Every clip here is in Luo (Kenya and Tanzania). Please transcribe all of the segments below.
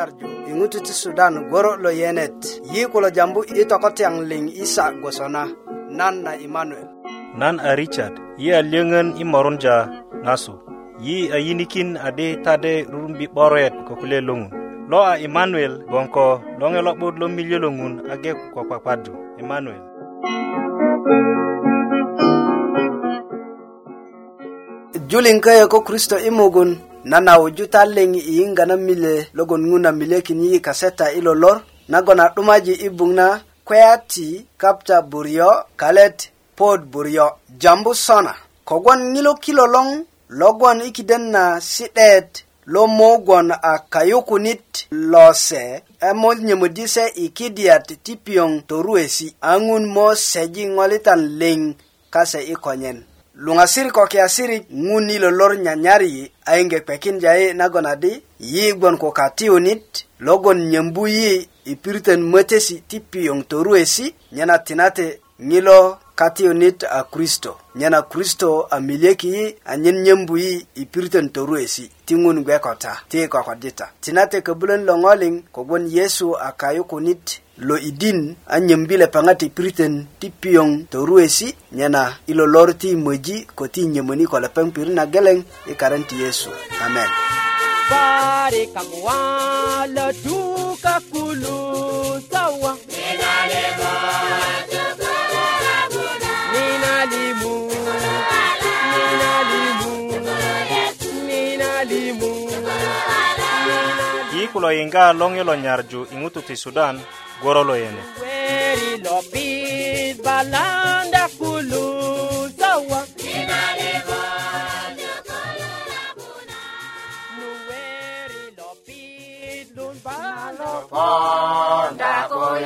nyarju iŋutu ti sudan goro lo yenet yi kulo jambu i tokotyaŋ liŋ isa gwosona nan na imanuel nan a richard yi a lyöŋön i morunja ŋasu yi a yinikin adi tade rurumbi 'boret ko kule loŋun lo a imanuel gboŋ ko loŋe lo'but lo miljö loŋun age ko kpakpadu imanuel julin kaya ko kristo imugun na nawuju taleŋ yiyiŋga na mile logon ŋun na milekin yi kaseta i lolor nagon a 'dumaji i buŋ na kweya ti kapta buryo kalet pod buryo jambu sona kogwon ŋilo kilo loŋ logwon i kiden na si'det lo mugwon a kayukunit lose emo nyemodi se i kidiyat ti piyoŋ toruwesi a ŋun mo seji ŋolitan liŋ kase i konyen luŋasir ko kiyasirik ŋun i lolor nyanyari a yiŋge kpekinja yi nagon adi yi gbon ko katiyunit logon nyambu yi i pirten mötesi ti piyoŋ toruwesi nyena tinate ŋilo katiyunit a kristo nyena kristo a milyeki yi anyen nyambu yi i pirten toruwesi ti ŋun gwe kota ti kokodita tinate köbulön loŋoliŋ kogwon yesu a kayukunit Lo idin bile pangati ti piritön ti piyoŋ toruwesi nyena i lolor ti ko ti nyömöni ko lepeŋ pirit na geleŋ i e karen ti yesu amen la duka kulu sawa nyarju ti sudan gorolo yenu Ponda con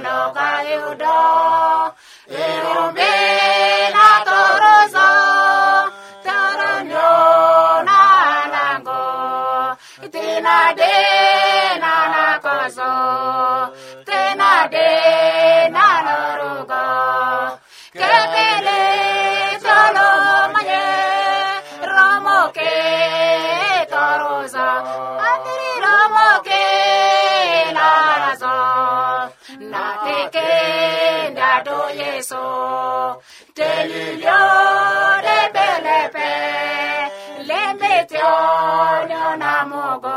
no kayudo irumbi na torozo taranyo na nango tina de na nakozo tina de na norugo so delilio lebelepe lemeteo nyonamogo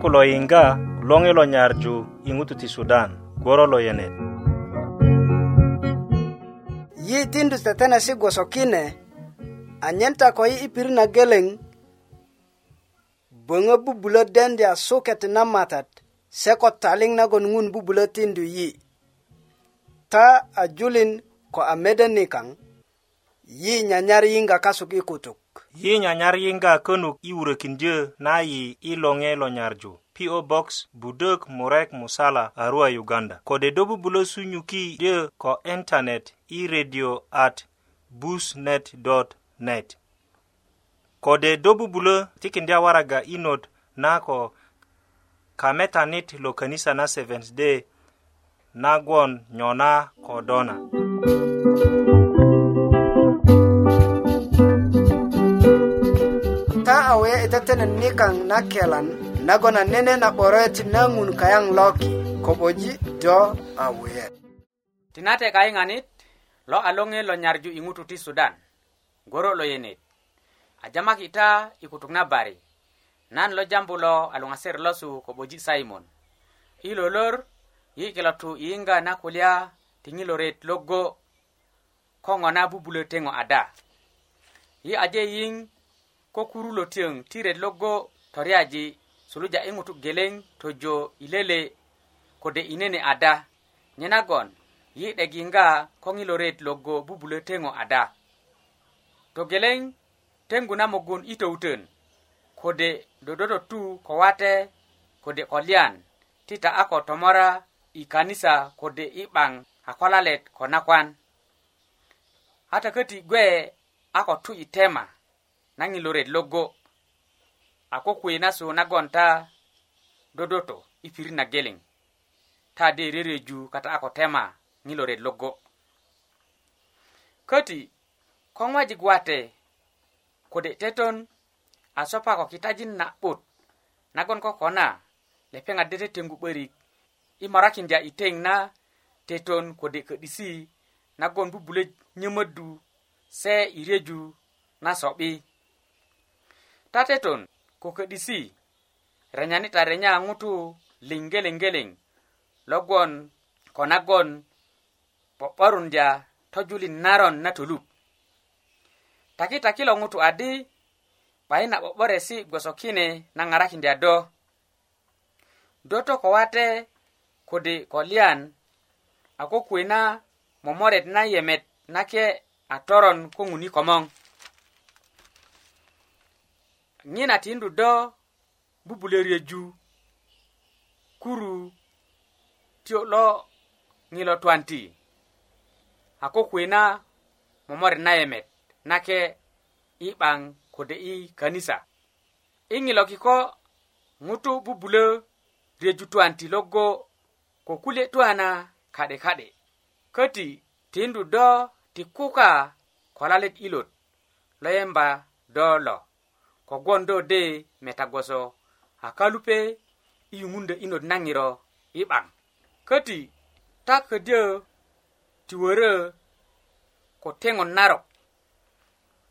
ku lo yiŋga loŋi lo nyarju i ŋutu ti sudan gworo lo yenet yi tindu tetenesi gwoso kine anyen ta ko yi i pirit na geleŋ böŋö bubulö dendya suket na matat se ko taliŋ nagon ŋun bubulö tindu yi ta a julin ko a mede nikaŋ yi nyanyar yiŋga kasuk i kutuk yi nyanyar yinga könuk i wurökindyö na yi i loŋe lo nyarju PO Box Budök Murek Musala Arua Uganda kode do bubulo sunyuki dyö ko internet i radio at busnet.net kode do bubulo tikindya waraga inot na ko kametanit lo kanisa na Seventh Day nagwon nyona ko dona. Mm -hmm. itetenen nikaŋ na kelan nagon a nene na 'boroyet na ŋun kayaŋ loki ko'boji do a wuyet tinate kayiŋanit lo a loŋe lo nyarju i ŋutu ti sudan goro lo yenet a jamaki ta i kutuk na bari nan lo jambu lo a luŋaser losu ko'boji simon i lolor yi kilotu yiyiŋga na kulya tiŋiloret logo ko ŋo na bubulö teŋo ada yi aje yiŋ ko kurulo tiyöŋ ti ret logo toriyaji suluja i ŋutu geleŋ tojo ilele kode i nene ada nye nagon yi 'dek yiŋga ko ŋilo ret logo bubulö teŋo ada togeleŋ teŋgu na mugun i töwutön kode dodototu ko wate kode kolyan ti ta'a ko tomora i kanisa kode i 'baŋ a kwalalet ko nakwan a taköti gwe a ko tu i tema na ŋiloret logo a ko kuwe na su nagon ta dodoto i pirit na geleŋ ta de rereju kata a ko tema ŋiloret logo köti ko ŋojik wate kode teton a sopa ko kitajin na'but nagon kokona lepeŋat de tetengu 'börik i morakindya i teŋ na teton kode ködisi nagon bubulö nyömöddu se i reju na so'bi so tateton ko ködisi renyanita renya ŋutu liŋgeleŋgeleŋ logon ko nagon po'borundya tojulin naron na tolup takitakilo ŋutu adi 'bayin na 'bo'boresi gwosokine na ŋarakindya do do toko wate kode ko liyan a ko kuwe na momoret na yemet nake a toron ko ŋuni komoŋ ŋina tindu do bubulö ryöju kuru tiyo lo ŋilo twan ti a ko kuwena momorin na yemet nake i 'baŋ kode i kanisa i ŋilo kiko ŋutu bubulö ryöju twan ti logo ko kulye twana ka'de ka'de köti tindu do ti kuka kolalet ilot lo yemba do lo kogwon do de meta gwoso a kalupe i yuŋundö inot na ŋiro i 'ban köti ta ködyö ti wörö ko teŋon narok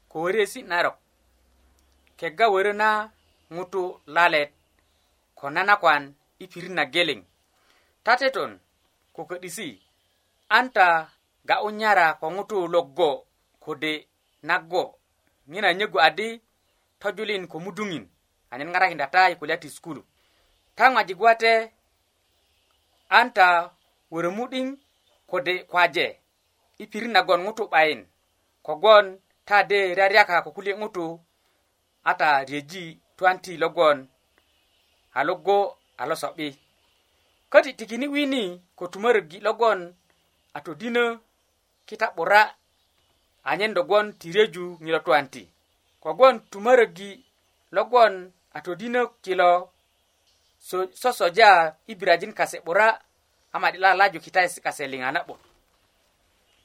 ko wöriesi narok kega wörö na ŋutu lalet ko nanakwan i pirit na geleŋ ta teton ko ködisi an ta ga'u nyara ko ŋutu logo kode nago ŋina nyögu adi tojulin ko mudungin anyen ngarakinda tai kulya ti sukulu ta ŋwajik gwate anta wörö mu'diŋ kode kwaje i pirit nagon ŋutu 'bayin kogwon ta de raryaka ko kulye ŋutu ata riyeji tuwan ti logwon a logo a losobi köti tikini wini ko tumörögi logon a todinö kita 'bura anyen dogwon ti reju ŋilo tuwan ti kogwon tumörögi logwon a todinök kilo sosoja i birajin kase 'bura a madi lalaju kitaesi kase liŋa na'but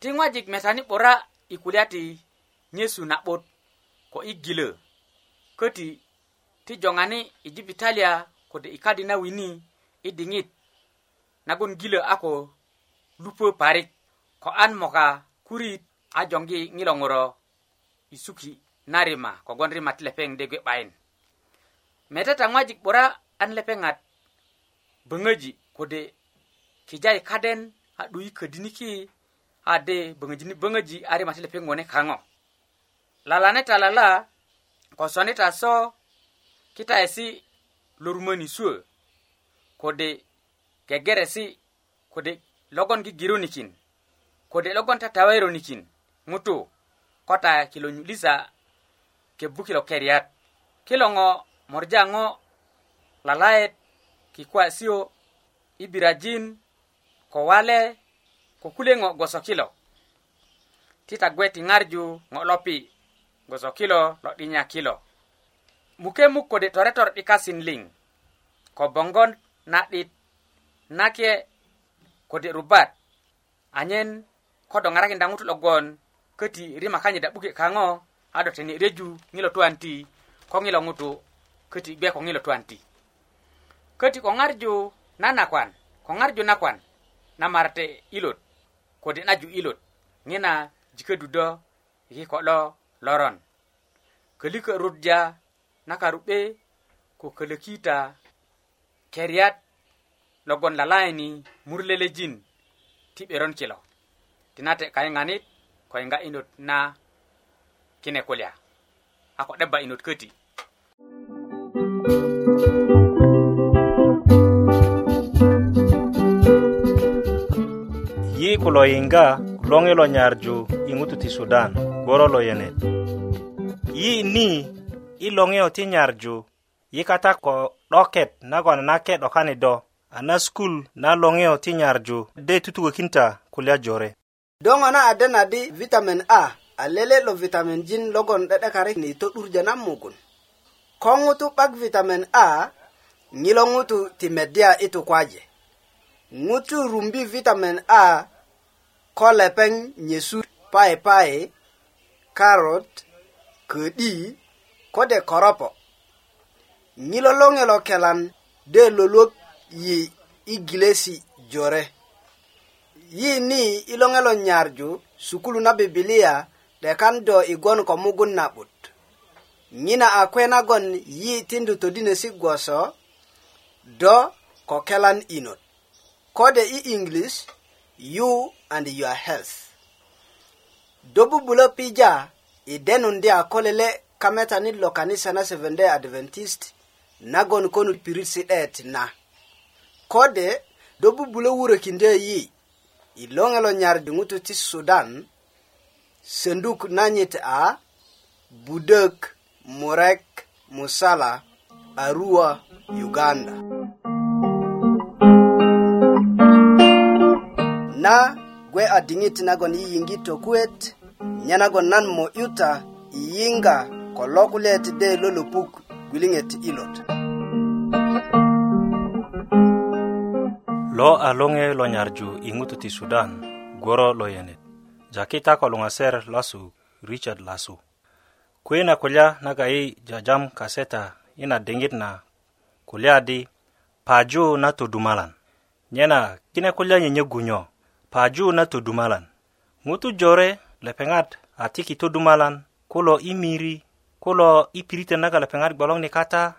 ti ŋwajik metani 'bura i kulya ti nyesu na'but ko i gilö köti ti joŋani i jibitalia kode i kadi na wini i diŋit nagon gilö a ko lupö parik ko an moka kurit a joŋgi ŋilo ŋuro i suki na rima kogwon rimat lepeŋ de gwe 'bayin metata ŋwajik 'bura an lepeŋat böŋöji kode kijai kaden a 'duyi ködiniki a de böŋöjini böŋöji a rimat lepeŋ wone kaŋo lalaneta lala ko sonita so kitaesi lorumöni suö kode gegeresi kode logon gigirunikin kode logon tatawaironikin ŋutu kota kilo nyulisa kebukilo keriyat kilo ŋo morja ŋo lalayet kikuwa sio i birajin ko wale ko kule ŋo goso kilo ti tagwe ti ŋarju ŋo lopi goso kilo lo 'dinya kilo muke muk kode toretor 'dikasin liŋ ko bongon na'dit nake kode rubat anyen ko do ŋarakinda ŋutu logon köti rima kanyit da 'buki kaŋo ado teni reju ŋilo tuwan ti ko ŋilo ŋutu köti gbe ko ŋilo tuwan ti köti ko ŋarju na nakwan ko ŋarju nakwan namarate ilot kode naju ilot ŋina jiködu do i kiko lo loron kölikö rudya na karu'be ko kölökita keriyat logon lalayini mur lelejin ti 'beron kilo tinate kayiŋanit ko yiŋga'inot na kine kulya a ko 'debba i not köti yi kulo yiŋga loŋi lo nyarju i ŋutu ti sudan gboro lo yenet yi ni i loŋiyo ti nyarju yi kata ko 'doket nagon nake 'dokani do a na skul na loŋiyo ti nyarju de tutukökinta kulya jore do ŋo na a dena di vitamin a aleleɗo vitamin jin logon ɗeɗekare ni to ɗurjanan mugun ko ŋutu 'bak vitamin a ŋilo ŋutu ti meddya itu kwaje ŋutu rumbi vitamin a ko lepeŋ nyesu paepae karot ködi kode koropo ŋilo lo ŋilo kelan de lolok yi i gilesi jore yi ni i lo ŋelo nyarju sukulu na bibilia dekan do igon ko mugun nabut nyina akwena gon yi tindu to dinesi gwoso do ko kelan inot kode i english you and your health dobu bulo pija i denun de akolele kameta ni lokanisa na seven day adventist nagon konu pirit si et na kode dobu bulo wuro kinde yi ilongelo nyar dungutu ti sudan sanduk nanyit a budök murek musala arua uganda na gwe a diŋit nagon yiyiŋgi tokuet nye nagon nan mo yuta yiyiŋga ko lokulyet de lolopuk gwiliŋet ilot lo a loŋe lo nyarju i ŋutu ti sudan goro lo yenet jaki ta ko luŋa ser lasu richard lasu kuwe na kulya naga yi jajam kaseta ina diŋit na kulya di paju na todumalan nyena kine kulya nyenyegu nyo paju na todumalan ŋutu jore lepeŋat a tiki todumalan kulo i miri kulo i piritön naga lepeŋat gboloŋ ni kata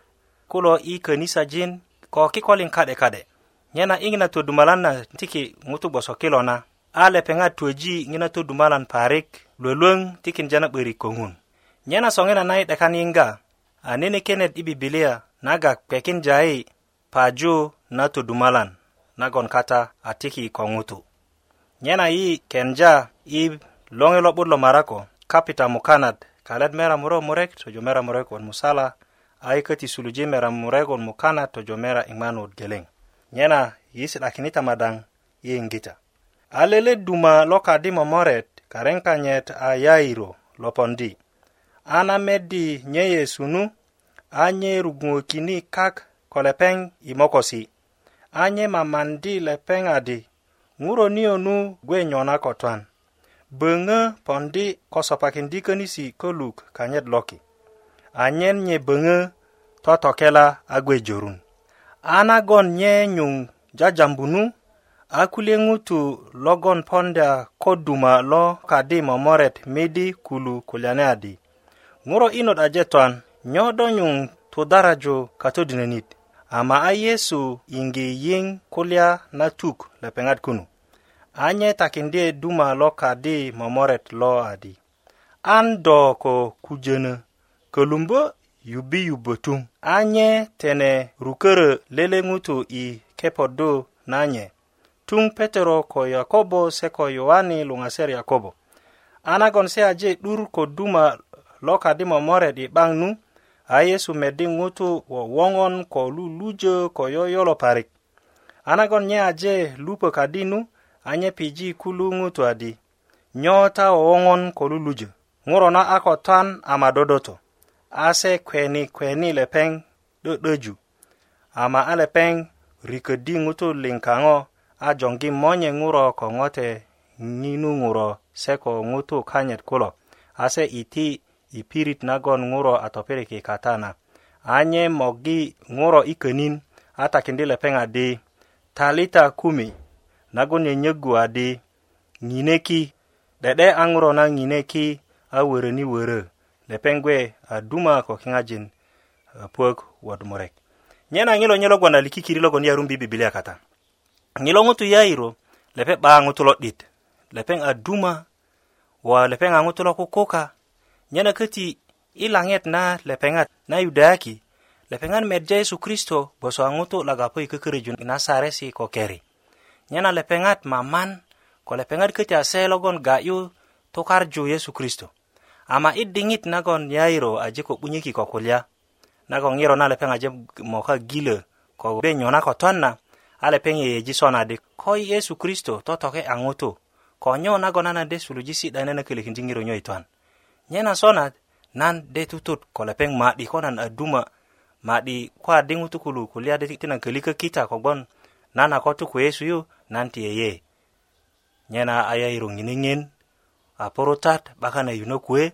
kulo i kanisajin ko kikolin ka'de ka'de nyena iŋi na todumalan na tiki ŋutu gboso kilo na a lepeŋat twöji ŋina todumalan parik luwöluwöŋ tikinja na 'börik ŋun nyena soŋina na i 'dekan yiŋga a nene kenet i bibilia naga kpekinja yi paju na todumalan nagon kata a tiki ko ŋutu nyena yi kenja i loŋi lo'but lo marako kapita mukanat kalet mera muro murek tojo mera murek won musala a i köti suluji mera murek won mukanat tojo mera iŋman geleŋ nyena yi si'dakinita madaŋ i yiŋgita a lele duma lokadi momoret karen kanyet a yairo lopondi an amedi nye yesu nu a nye rugungokini kak ko lepeŋ i mokosi a nye mamandi lepeŋ adi ŋuro niyo nu gwe nyona ko twan böŋö pondi ko sopakindi könisi köluk kanyet loki anyen nye böŋö totokela a gwe jorun an agon nye nyuŋ jajambu nu a kule ŋutu logon ponda ko duma lo kadi momoret midi kulu kulyane adi ŋuro inot aje twan nyo do nyuŋ tudaraju katodinönit ama a yesu yiŋgi yiŋ kulya na tuk lepeŋat kunu anye takindye duma lo kadi momoret lo adi an do ko kujönö kölumbö yubi yubötuŋ anye tene rukörö lele ŋutu i kepot du nanye na tung petero ko yakobo se ko yowani luŋaser yakobo a nagon se aje 'dur ko duma lokadi momoret i 'baŋ nu a yesu medi ŋutu wo woŋon ko lulujö ko yoyolo parik a nagon nye aje lupö kadi nu anye piji kulu ŋutu adi nyo ta wo woŋon ko lulujö ŋuro na a ko twan a madodoto a se kweni kweni lepeŋ 'dö'döju ama a lepeŋ riködi ŋutu liŋ kaŋo a jongi monye ŋuro ko ŋote ŋinu ŋuro se ko ŋutu kanyit kulo ase iti i pirit nagon ŋuro a topirik i kata na anye mogi ŋuro i könin a takindi lepeŋ adi talita kumi nagon nyönyögu adi ŋineki 'de'de a ŋuro na ŋineki a wöröni wörö lepeŋ gwe a duma ko kiŋajin eh, puök wot murek nye na ŋilo nye logon a likikiri logon yarumbi bibilia kata ngiloŋutu yayiro lepe 'ba ŋutu lo 'dit lepeŋ a duma wa lepeŋ a ŋutu nyana kukuka nyena köti i laŋet na lepeŋat na yudayaki lepeŋat medja yesu kristo gboso a ŋutu lagapo i sare nasaresi kokeri nyana nyena lepeŋat maman ko lepeŋat köti ase logon ga'yu tukarju yesu kristo ama i diŋit nagon yayiro aje ko 'bunyöki ko kulya nagon ŋiro na lepeŋ aje moka gilö ko be nyona koton na ale sona sonadi ko yesu kristo totoke a ŋutu ko nyo nagon nan de suluji si'da nene kölökindi ŋiro nyo nye nan de tutut ko lepeŋ ma'di ko nan a duma ma'di ko a ŋutu kulu kulya di ti kölikö kita kogbon nan a ko tu yesu yu nan ti yeye nye na a yayiru ŋiniŋin a purutat 'bakan a ako kuwe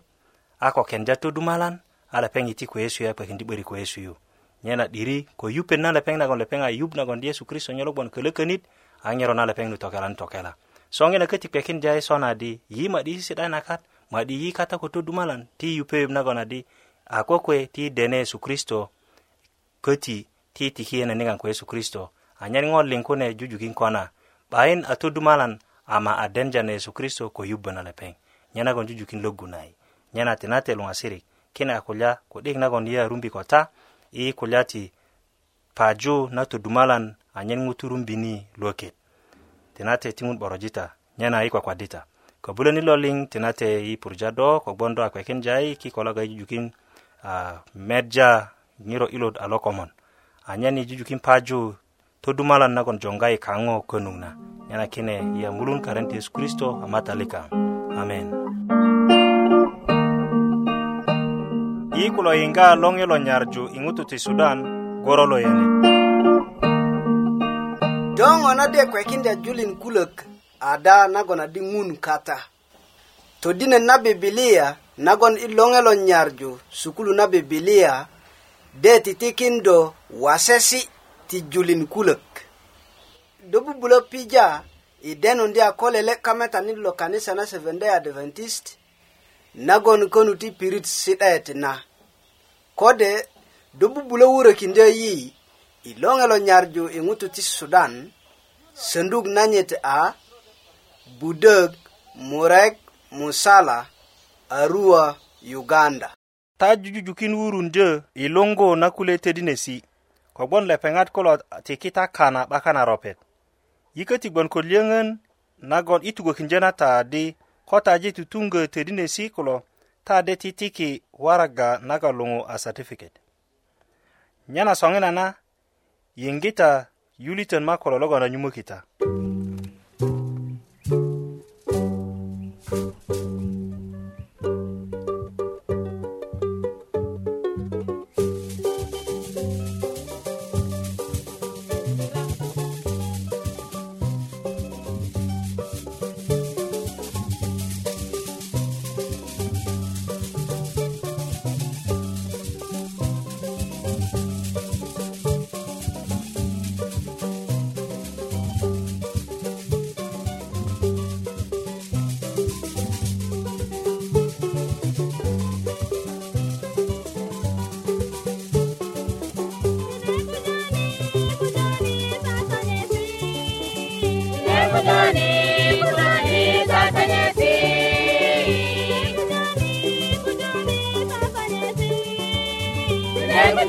a ko kenja todumalan a lepeŋ iti kuyesu yu a kpekindi 'börik yesu yu ya nyena 'diri ko yupet na lepeŋ nagon lepeŋ a yub nagon yesu kristo nyo logon kölökönit a ŋero na lepeŋ nu so tokela soŋina köti kpekin jai na di yi na kat ma di yi kata ko malan ti yupeyöp na adi a kwe ti dene yesu kristo keti ti tikiyene nigan ko yesu kristo anyen ŋo liŋ jujukin kona bain a malan ama a denja na yesu kristo ko yup na lepeŋ nye nagon jujukin logu nai nyena tinate luŋasirik kine a kulya ku'dik nagon yi a ya rumbi ko ta i kulya ti paju na todumalan anyen ŋuturum bini luwöket tinate ti ŋun 'borojita nyena i kwakwadita kobuloni lo liŋ tinate i purja do kogbon do a kwekinja i kikologa i jujukin uh, medja ŋiro ilot a lokomon anyen i jujukin paju todumalan nagon jonga i kaŋo könuŋ na nyena kine yamulun karen ti yesu kristo a matalikaŋ amen iikulo yinga loŋilo nyarju i ŋutu ti sudan goro lo yani do ŋo na di kwekindya julin kulök ada nagon adi ŋun kata todinet na bibilia nagon i loŋelo nyarju sukulu na bibilia de titikindo wasesi ti julin kulök do bubulö pija i denundi a ko lele kametani lo kanisa na seventh day adventist nagon konu ti pirit si'det na kode do bubulö wurökindö yi i loŋe lo nyarju i ŋutu ti sudan sönduk nanyit a budök murek musala arua uganda ta jujujukin wurundö i luŋgu na kule tödinesi kogwon lepeŋat kulo tikita kana 'bakan na ropet yi köti gwon ko lyöŋön nagon i tugökindö na taadi ko taji tutuŋgö todinesi kulo ta de titiki waraga naga luŋu a satifiket nyena soŋina na yiŋgita yulitön ma kulo logon a nyumökita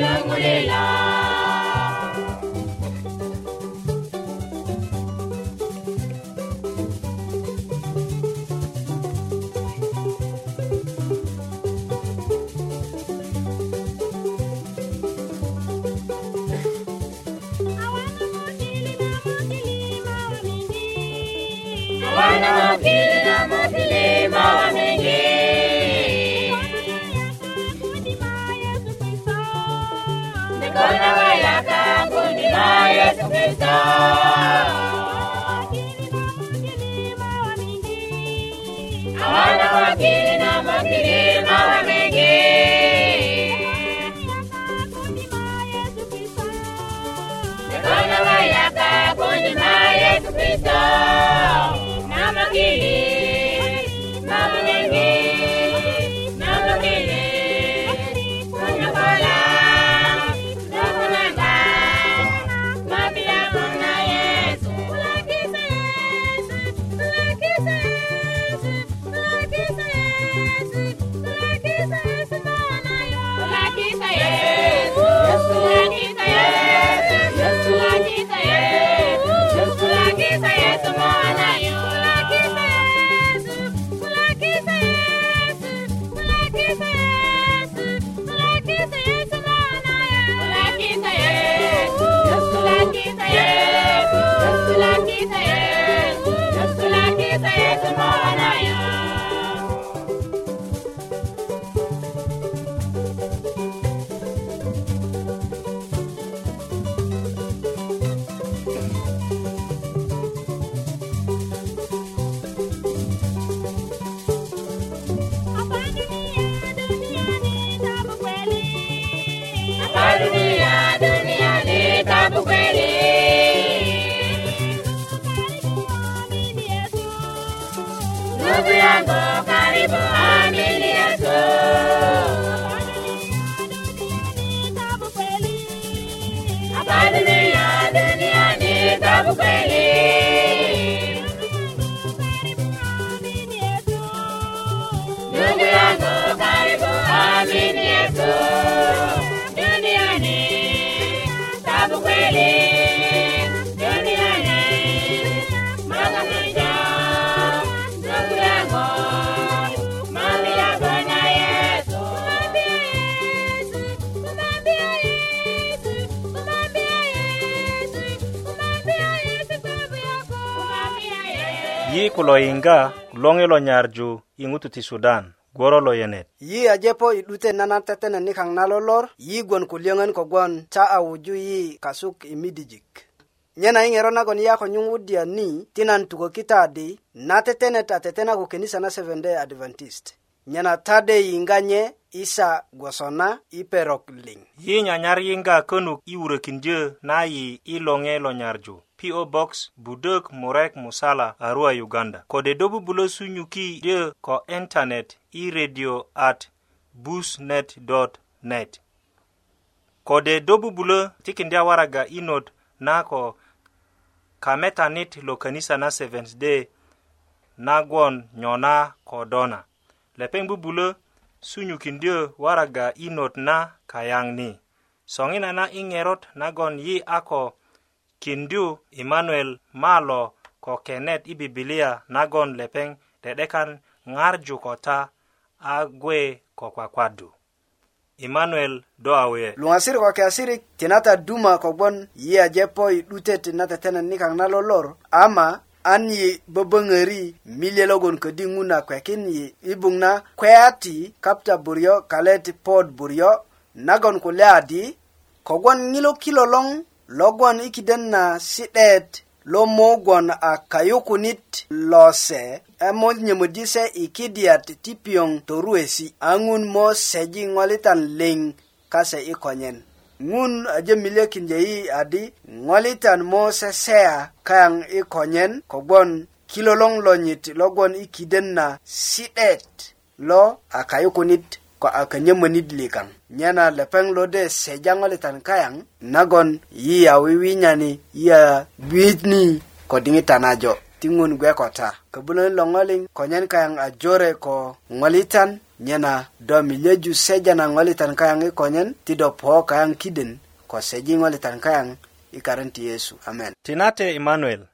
lămulei la ku lo yiŋga loŋilo nyarju i ŋutu ti sudan gworo lo yenet yi ajepo i 'dute nanan tetene nikaŋ na lolor yi gwon ku liyöŋön kogwon ta a wuju yi kasuk i midijik nyena i ŋero nagon yi a ko nyuŋwudya ni ti nan tukökita di na tetenet a tetena ku kenisa na seventh day adventist nyena tade yiŋga nye isha gwosona iperok ling yi nyanyar yinga könuk i wurökinjö na yi i loŋe lo nyarju PO Box Budök Murek Musala Arua Uganda kode do bubulo sunyuki de ko internet i radio at busnet.net kode do bubulo tikindi awaraga inot na ko kametanit lo kanisa na Seventh Day nagwon nyona kodona lepeng bubulo sunyukindyö waraga i not na kayaŋ ni soŋina na i ŋerot nagon yi a ko kindyu emanuel malo ko kenet i bibilia nagon lepeŋ de'dekan ŋarju ko ta a gwe ko kwakwadu emanuel do awe luŋasir ko kiasirik tinata duma kogbon yi aje po i 'dute tinata tenen nikaŋ na lolor ama an yi böböŋöri milye logon ködi ŋun na kwekin yi i buŋ na kweya ti kapta buryo kalet pod buryo nagon kulye adi kogwon ŋilo kilo loŋ logwon i kiden na si'det lo mugwon a kayukunit lo se emo nyemödi se i kidiyat ti piyoŋ toruwesi a ŋun mo seji ŋolitan liŋ kase i konyen ŋun aje miliyekindye yi adi ŋolitan mo sesea kaŋ i konyen kogwon kiloloŋ lonyit logwon i kiden na si'det lo a kayukunit ko a könyemönit likaŋ nyena lepeŋ lo de seja ŋolitan kayaŋ nagon yi a wiwinyani yi a bwit ni ko diŋitan ajo tingun gue kota, ko lo ngoling konyen kayang ngajore ko ngolitan nyena do milyeju seja na ngolitan kayang i konyen ti ho po kayaŋ kiden ko seji ngolitan kayang i yesu amen tinate emmanuel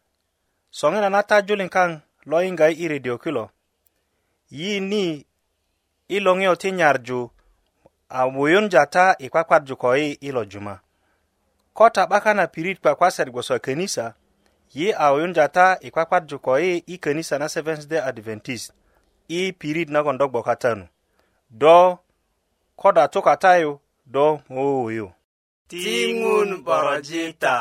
ngena nata juling kang lo iridio i redio kilo yi ni i loŋiyo ti nyarju a wuyunja i kpakparju juma kota ta na pirit kpakwaset gboso e ye awoyun jata i e kwakwadju ko yi e, i e kanisa na seventh day adventist i pirit nagon do gbokata nu do koda tukata yu do mowoyo tiŋun borojita